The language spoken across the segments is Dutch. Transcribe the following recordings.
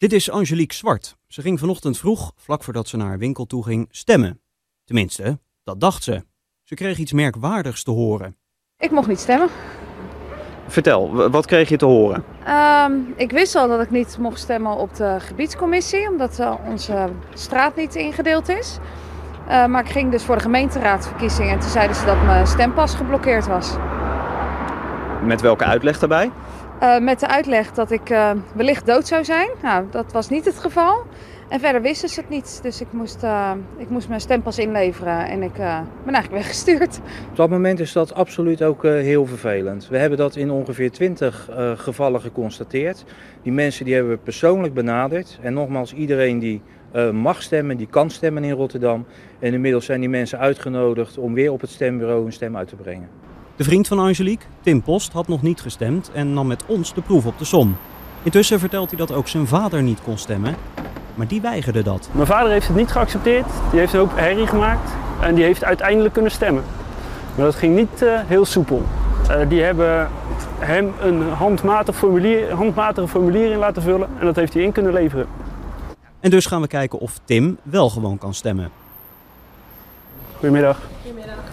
Dit is Angelique Zwart. Ze ging vanochtend vroeg, vlak voordat ze naar haar winkel toe ging, stemmen. Tenminste, dat dacht ze. Ze kreeg iets merkwaardigs te horen. Ik mocht niet stemmen. Vertel, wat kreeg je te horen? Ehm, ik wist al dat ik niet mocht stemmen op de gebiedscommissie, omdat uh, onze straat niet ingedeeld is. Uh, maar ik ging dus voor de gemeenteraadsverkiezingen en toen zeiden ze dat mijn stempas geblokkeerd was. Met welke uitleg daarbij? Uh, met de uitleg dat ik wellicht dood zou zijn. Nou, dat was niet het geval. En verder wisten ze het niet. Dus ik moest, uh, ik moest mijn stempas inleveren en ik uh, ben eigenlijk weggestuurd. Op dat moment is dat absoluut ook uh, heel vervelend. We hebben dat in ongeveer 20 gevallen geconstateerd. Die mensen die hebben we persoonlijk benaderd. En nogmaals, iedereen die mag stemmen, die kan stemmen in Rotterdam. En inmiddels zijn die mensen uitgenodigd om weer op het stembureau hun stem uit te brengen. De vriend van Angelique, Tim Post, had nog niet gestemd en nam met ons de proef op de som. Intussen vertelt hij dat ook zijn vader niet kon stemmen maar die weigerde dat. Mijn vader heeft het niet geaccepteerd. Die heeft een hoop herrie gemaakt en die heeft uiteindelijk kunnen stemmen. Maar dat ging niet uh, heel soepel. Uh, die hebben hem een handmatig formulier, handmatige formulier in laten vullen en dat heeft hij in kunnen leveren. En dus gaan we kijken of Tim wel gewoon kan stemmen. Goedemiddag. Goedemiddag.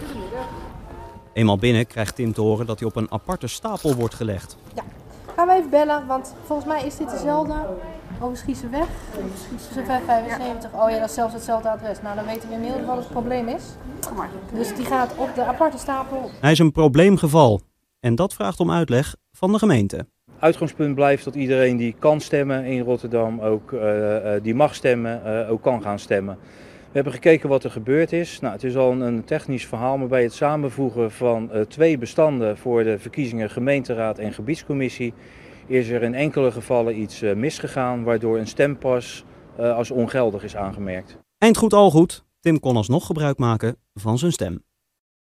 Eenmaal binnen krijgt Tim te horen dat hij op een aparte stapel wordt gelegd. Ja, gaan we even bellen, want volgens mij is dit dezelfde Overschiessen weg. Overschiessen 575. Oh ja, dat is zelfs hetzelfde adres. Nou, dan weten we inmiddels wat het probleem is. Dus die gaat op de aparte stapel. Hij is een probleemgeval. En dat vraagt om uitleg van de gemeente. Uitgangspunt blijft dat iedereen die kan stemmen in Rotterdam, ook uh, die mag stemmen, uh, ook kan gaan stemmen. We hebben gekeken wat er gebeurd is. Nou, het is al een technisch verhaal, maar bij het samenvoegen van uh, twee bestanden voor de verkiezingen gemeenteraad en gebiedscommissie is er in enkele gevallen iets misgegaan, waardoor een stempas als ongeldig is aangemerkt. Eind goed al goed. Tim kon alsnog gebruik maken van zijn stem.